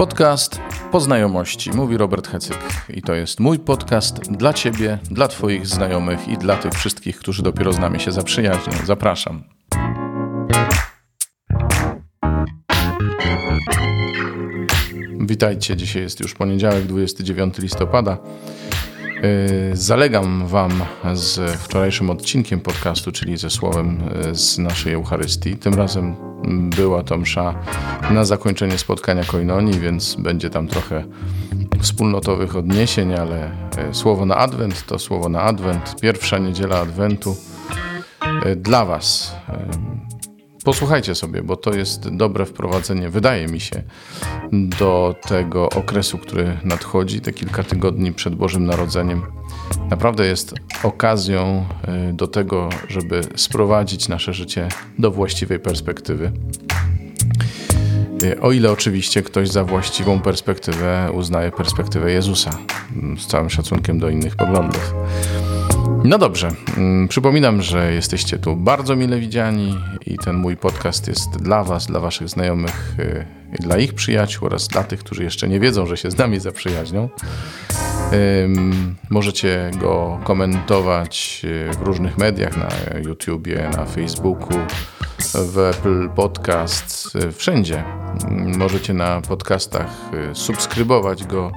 Podcast po znajomości, mówi Robert Hecyk. I to jest mój podcast dla Ciebie, dla Twoich znajomych i dla tych wszystkich, którzy dopiero z nami się zaprzyjaźnią. Zapraszam. Witajcie, dzisiaj jest już poniedziałek, 29 listopada. Yy, zalegam Wam z wczorajszym odcinkiem podcastu, czyli ze słowem yy, z naszej Eucharystii. Tym razem była to msza na zakończenie spotkania Koinonii, więc będzie tam trochę wspólnotowych odniesień, ale yy, słowo na Adwent to słowo na Adwent, pierwsza niedziela Adwentu dla Was. Posłuchajcie sobie, bo to jest dobre wprowadzenie, wydaje mi się, do tego okresu, który nadchodzi, te kilka tygodni przed Bożym Narodzeniem. Naprawdę jest okazją y, do tego, żeby sprowadzić nasze życie do właściwej perspektywy. Y, o ile oczywiście ktoś za właściwą perspektywę uznaje perspektywę Jezusa, z całym szacunkiem do innych poglądów. No dobrze, mm, przypominam, że jesteście tu bardzo mile widziani i ten mój podcast jest dla Was, dla Waszych znajomych y, dla ich przyjaciół oraz dla tych, którzy jeszcze nie wiedzą, że się z nami zaprzyjaźnią. Możecie go komentować y, w różnych mediach, na YouTubie, na Facebooku, w Apple Podcasts, y, wszędzie. Możecie na podcastach subskrybować go.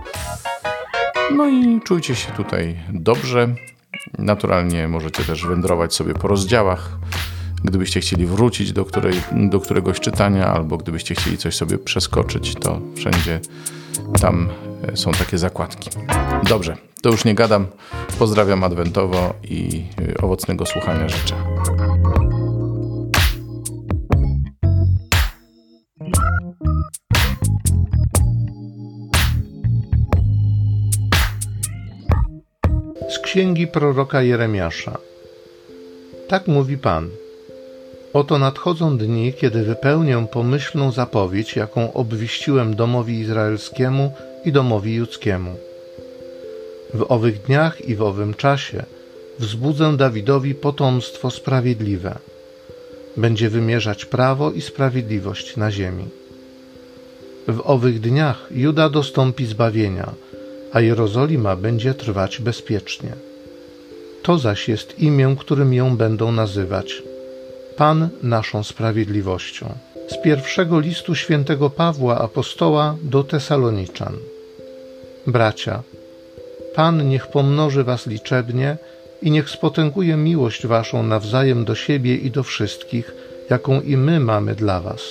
No i czujcie się tutaj dobrze. Naturalnie możecie też wędrować sobie po rozdziałach, gdybyście chcieli wrócić do, której, do któregoś czytania, albo gdybyście chcieli coś sobie przeskoczyć, to wszędzie tam są takie zakładki. Dobrze, to już nie gadam. Pozdrawiam adwentowo i e, owocnego słuchania życzę. księgi proroka Jeremiasza. Tak mówi Pan. Oto nadchodzą dni, kiedy wypełnię pomyślną zapowiedź, jaką obwiściłem domowi izraelskiemu i domowi judzkiemu. W owych dniach i w owym czasie wzbudzę Dawidowi potomstwo sprawiedliwe. Będzie wymierzać prawo i sprawiedliwość na ziemi. W owych dniach Juda dostąpi zbawienia – a Jerozolima będzie trwać bezpiecznie. To zaś jest imię, którym ją będą nazywać Pan naszą sprawiedliwością. Z pierwszego listu świętego Pawła apostoła do Tesaloniczan. Bracia, Pan niech pomnoży was liczebnie i niech spotęguje miłość waszą nawzajem do siebie i do wszystkich, jaką i my mamy dla was,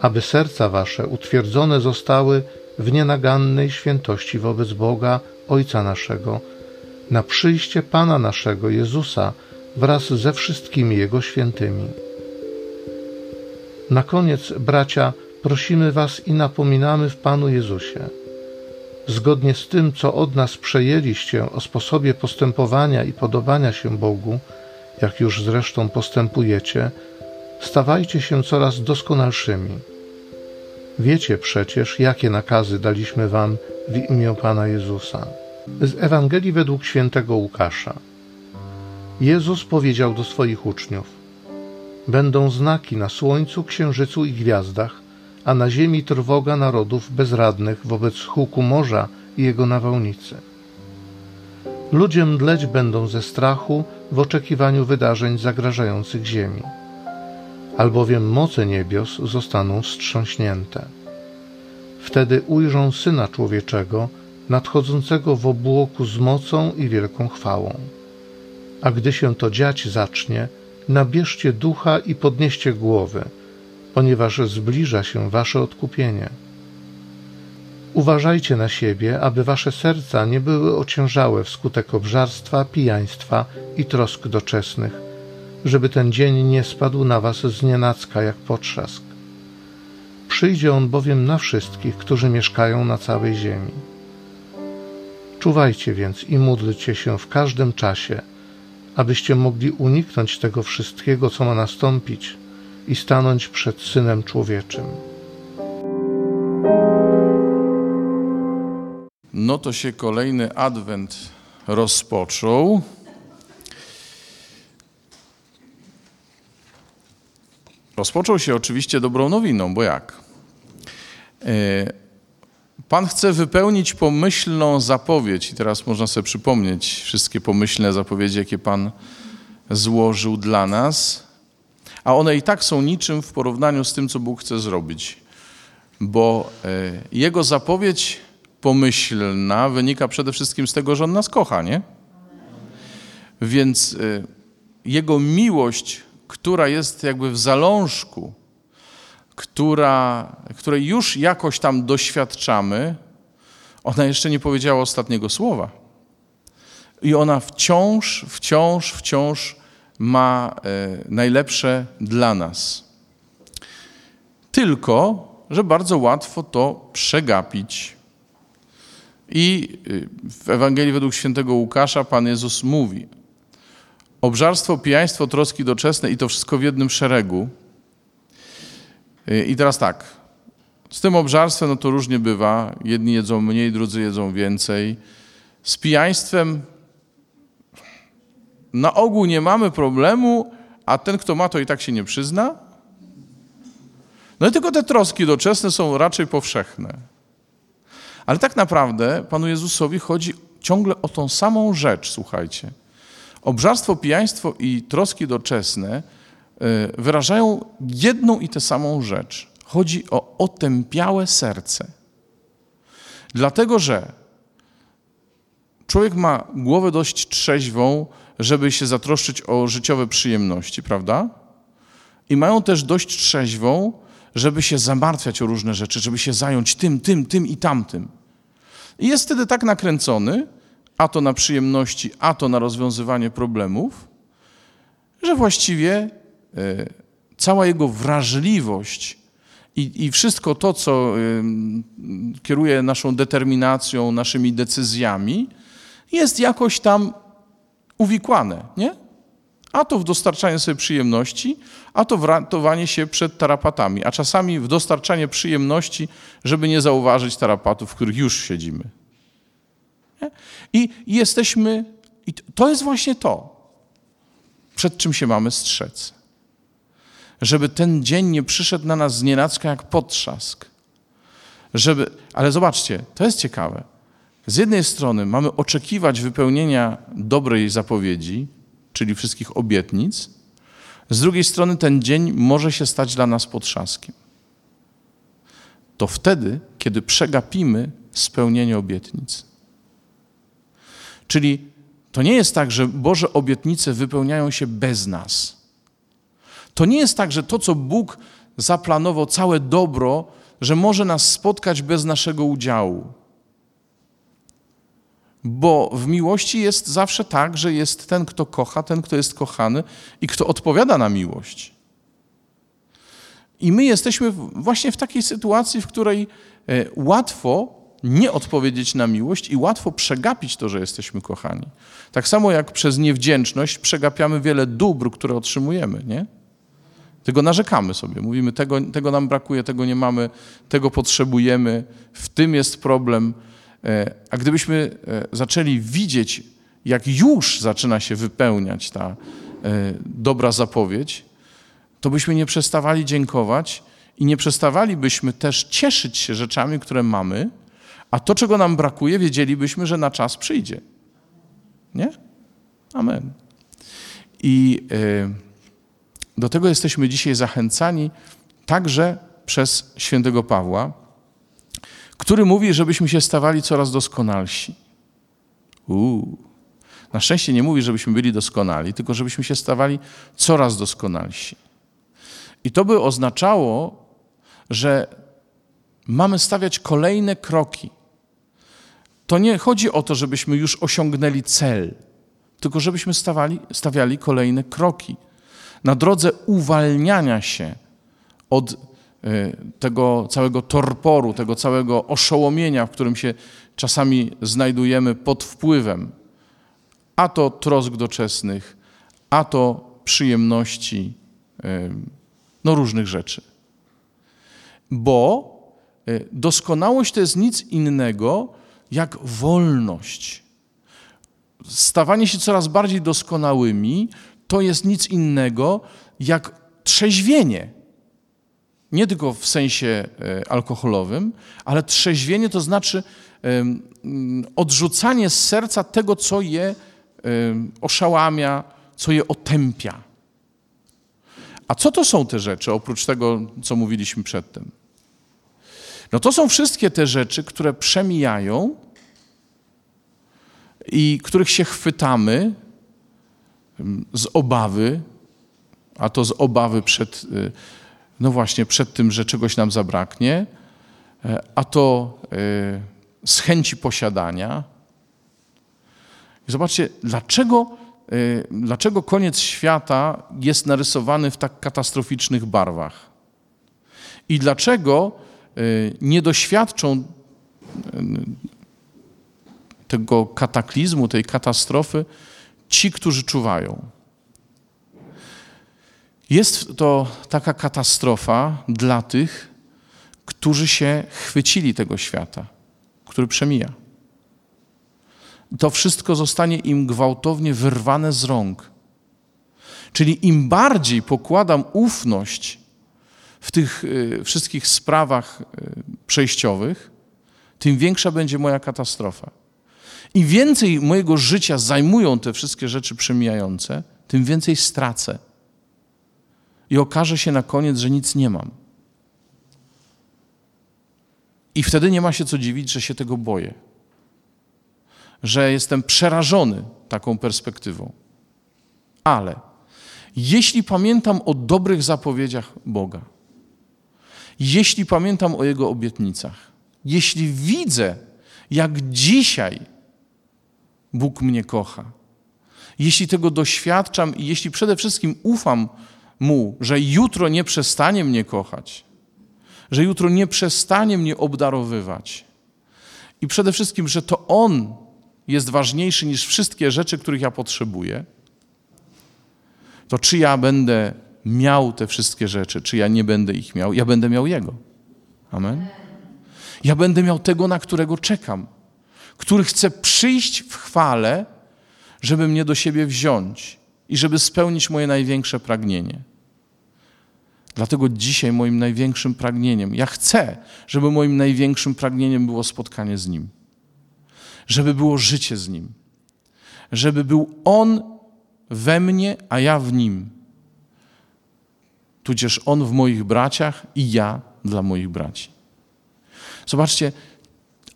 aby serca wasze utwierdzone zostały w nienagannej świętości wobec Boga, Ojca naszego, na przyjście Pana naszego Jezusa wraz ze wszystkimi Jego świętymi. Na koniec, bracia, prosimy Was i napominamy w Panu Jezusie. Zgodnie z tym, co od nas przejęliście o sposobie postępowania i podobania się Bogu, jak już zresztą postępujecie, stawajcie się coraz doskonalszymi Wiecie przecież, jakie nakazy daliśmy wam w imię Pana Jezusa. Z Ewangelii według świętego Łukasza. Jezus powiedział do swoich uczniów: Będą znaki na słońcu, księżycu i gwiazdach, a na ziemi trwoga narodów bezradnych wobec huku morza i jego nawałnicy. Ludzie mdleć będą ze strachu w oczekiwaniu wydarzeń zagrażających ziemi albowiem moce niebios zostaną wstrząśnięte. Wtedy ujrzą Syna Człowieczego, nadchodzącego w obłoku z mocą i wielką chwałą. A gdy się to dziać zacznie, nabierzcie ducha i podnieście głowy, ponieważ zbliża się wasze odkupienie. Uważajcie na siebie, aby wasze serca nie były ociężałe wskutek obżarstwa, pijaństwa i trosk doczesnych, żeby ten dzień nie spadł na was z nienacka jak potrzask. Przyjdzie on bowiem na wszystkich, którzy mieszkają na całej ziemi. Czuwajcie więc i módlcie się w każdym czasie, abyście mogli uniknąć tego wszystkiego, co ma nastąpić i stanąć przed Synem Człowieczym. No to się kolejny adwent rozpoczął. Rozpoczął się oczywiście dobrą nowiną, bo jak? E, Pan chce wypełnić pomyślną zapowiedź, i teraz można sobie przypomnieć wszystkie pomyślne zapowiedzi, jakie Pan złożył dla nas, a one i tak są niczym w porównaniu z tym, co Bóg chce zrobić, bo e, Jego zapowiedź pomyślna wynika przede wszystkim z tego, że On nas kocha, nie? Więc e, Jego miłość, która jest jakby w zalążku, która, której już jakoś tam doświadczamy, ona jeszcze nie powiedziała ostatniego słowa. I ona wciąż, wciąż, wciąż ma e, najlepsze dla nas. Tylko, że bardzo łatwo to przegapić. I y, w Ewangelii według świętego Łukasza Pan Jezus mówi: Obżarstwo, pijaństwo, troski doczesne i to wszystko w jednym szeregu Y, I teraz tak, z tym obżarstwem no to różnie bywa. Jedni jedzą mniej, drudzy jedzą więcej. Z pijaństwem na ogół nie mamy problemu, a ten, kto ma, to i tak się nie przyzna. No i tylko te troski doczesne są raczej powszechne. Ale tak naprawdę Panu Jezusowi chodzi ciągle o tą samą rzecz, słuchajcie. Obżarstwo, pijaństwo i troski doczesne Y, wyrażają jedną i tę samą rzecz. Chodzi o otępiałe serce. Dlatego, że człowiek ma głowę dość trzeźwą, żeby się zatroszczyć o życiowe przyjemności, prawda? I mają też dość trzeźwą, żeby się zamartwiać o różne rzeczy, żeby się zająć tym, tym, tym i tamtym. I jest wtedy tak nakręcony, a to na przyjemności, a to na rozwiązywanie problemów, że właściwie E, cała jego wrażliwość i, i wszystko to, co kieruje naszą determinacją, naszymi decyzjami, jest jakoś tam uwikłane, nie? A to w dostarczanie sobie przyjemności, a to w ratowanie się przed tarapatami, a czasami w dostarczanie przyjemności, żeby nie zauważyć tarapatów, w których już siedzimy. Nie? I jesteśmy, i to jest właśnie to, przed czym się mamy strzec żeby ten dzień nie przyszedł na nas z nienacka jak potrzask. Żeby, ale zobaczcie, to jest ciekawe. Z jednej strony mamy oczekiwać wypełnienia dobrej zapowiedzi, czyli wszystkich obietnic, z drugiej strony ten dzień może się stać dla nas potrzaskiem. To wtedy, kiedy przegapimy spełnienie obietnic. Czyli to nie jest tak, że Boże obietnice wypełniają się bez nas. To nie jest tak, że to, co Bóg zaplanował, całe dobro, że może nas spotkać bez naszego udziału. Bo w miłości jest zawsze tak, że jest ten, kto kocha, ten, kto jest kochany i kto odpowiada na miłość. I my jesteśmy właśnie w takiej sytuacji, w której e, łatwo nie odpowiedzieć na miłość i łatwo przegapić to, że jesteśmy kochani. Tak samo jak przez niewdzięczność przegapiamy wiele dóbr, które otrzymujemy, nie? Tylko narzekamy sobie, mówimy, tego, tego nam brakuje, tego nie mamy, tego potrzebujemy, w tym jest problem. E, a gdybyśmy e, zaczęli widzieć, jak już zaczyna się wypełniać ta e, dobra zapowiedź, to byśmy nie przestawali dziękować i nie przestawalibyśmy też cieszyć się rzeczami, które mamy, a to, czego nam brakuje, wiedzielibyśmy, że na czas przyjdzie. Nie? Amen. I. Do tego jesteśmy dzisiaj zachęcani także przez świętego Pawła, który mówi, żebyśmy się stawali coraz doskonalsi. Na szczęście nie mówi, żebyśmy byli doskonali, tylko żebyśmy się stawali coraz doskonalsi. I to by oznaczało, że mamy stawiać kolejne kroki. To nie chodzi o to, żebyśmy już osiągnęli cel, tylko żebyśmy stawali, stawiali kolejne kroki na drodze uwalniania się od tego całego torporu, tego całego oszołomienia, w którym się czasami znajdujemy pod wpływem a to trosk doczesnych, a to przyjemności, e, no różnych rzeczy. Bo e, doskonałość to jest nic innego jak wolność. Stawanie się coraz bardziej doskonałymi to jest nic innego jak trzeźwienie. Nie tylko w sensie e, alkoholowym, ale trzeźwienie to znaczy odrzucanie z serca tego, co je oszałamia, co je otępia. A co to są te rzeczy, oprócz tego, co mówiliśmy przedtem? No to są wszystkie te rzeczy, które przemijają i których się chwytamy z obawy, a to z obawy przed, y, no właśnie, przed tym, że czegoś nam zabraknie, e, a to y, z chęci posiadania. Zobaczcie, dlaczego, y, dlaczego koniec świata jest narysowany w tak katastroficznych barwach? I dlaczego nie doświadczą tego kataklizmu, tej katastrofy ci, którzy czuwają. Jest to taka katastrofa dla tych, którzy się chwycili tego świata, który przemija. To wszystko zostanie im gwałtownie wyrwane z rąk. Czyli im bardziej pokładam ufność w tych y, wszystkich sprawach y, przejściowych, tym większa będzie moja katastrofa. Im więcej mojego życia zajmują te wszystkie rzeczy przemijające, tym więcej stracę. I okaże się na koniec, że nic nie mam. I wtedy nie ma się co dziwić, że się tego boję. Że jestem przerażony taką perspektywą. Ale jeśli pamiętam o dobrych zapowiedziach Boga, jeśli pamiętam o Jego obietnicach, jeśli widzę, jak dzisiaj Bóg mnie kocha. Jeśli tego doświadczam i jeśli przede wszystkim ufam Mu, że jutro nie przestanie mnie kochać, że jutro nie przestanie mnie obdarowywać i przede wszystkim, że to On jest ważniejszy niż wszystkie rzeczy, których ja potrzebuję, to czy ja będę miał te wszystkie rzeczy, czy ja nie będę ich miał, ja będę miał Jego. Amen. Ja będę miał tego, na którego czekam który chce przyjść w chwale, żeby mnie do siebie wziąć i żeby spełnić moje największe pragnienie. Dlatego dzisiaj moim największym pragnieniem, ja chcę, żeby moim największym pragnieniem było spotkanie z Nim, żeby było życie z Nim, żeby był On we mnie, a ja w Nim. Tudzież On w moich braciach i ja dla moich braci. Zobaczcie,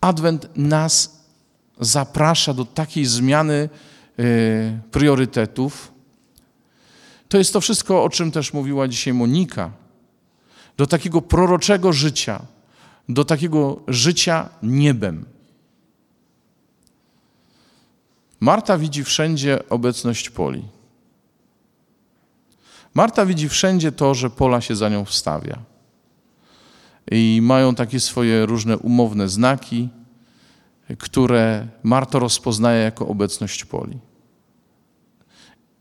Adwent nas zaprasza do takiej zmiany e, priorytetów. To jest to wszystko, o czym też mówiła dzisiaj Monika. Do takiego proroczego życia, do takiego życia niebem. Marta widzi wszędzie obecność Poli. Marta widzi wszędzie to, że Pola się za nią wstawia. I mają takie swoje różne umowne znaki które Marta rozpoznaje jako obecność poli.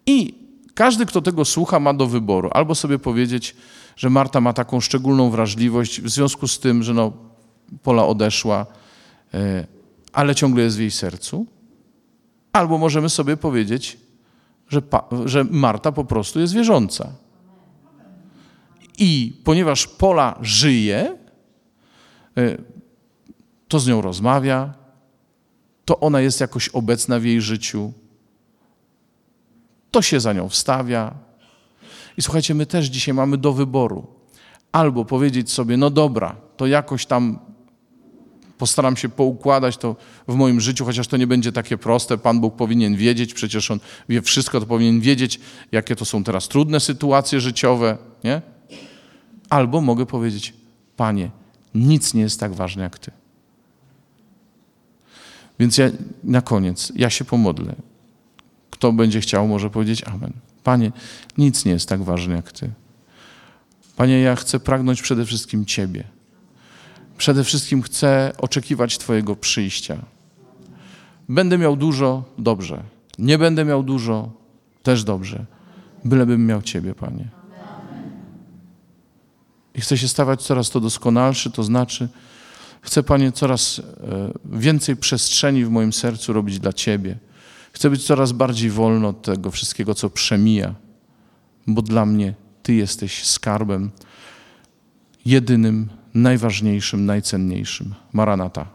I każdy, kto tego słucha, ma do wyboru. Albo sobie powiedzieć, że Marta ma taką szczególną wrażliwość w związku z tym, że no, pola odeszła, e, ale ciągle jest w jej sercu, albo możemy sobie powiedzieć, że, że Marta po prostu jest wierząca. I ponieważ pola żyje, e, to z nią rozmawia, to ona jest jakoś obecna w jej życiu, to się za nią wstawia. I słuchajcie, my też dzisiaj mamy do wyboru. Albo powiedzieć sobie, no dobra, to jakoś tam postaram się poukładać to w moim życiu, chociaż to nie będzie takie proste. Pan Bóg powinien wiedzieć, przecież On wie wszystko, to powinien wiedzieć, jakie to są teraz trudne sytuacje życiowe, nie? Albo mogę powiedzieć, Panie, nic nie jest tak ważne jak Ty. Więc ja na koniec, ja się pomodlę. Kto będzie chciał, może powiedzieć Amen. Panie, nic nie jest tak ważne jak Ty. Panie, ja chcę pragnąć przede wszystkim Ciebie. Przede wszystkim chcę oczekiwać Twojego przyjścia. Będę miał dużo, dobrze. Nie będę miał dużo, też dobrze. Bylebym miał Ciebie, Panie. I chcę się stawać coraz to doskonalszy, to znaczy, Chcę, Panie, coraz e, więcej przestrzeni w moim sercu robić dla Ciebie. Chcę być coraz bardziej wolny od tego wszystkiego, co przemija, bo dla mnie Ty jesteś skarbem. jedynym, najważniejszym, najcenniejszym. Maranata.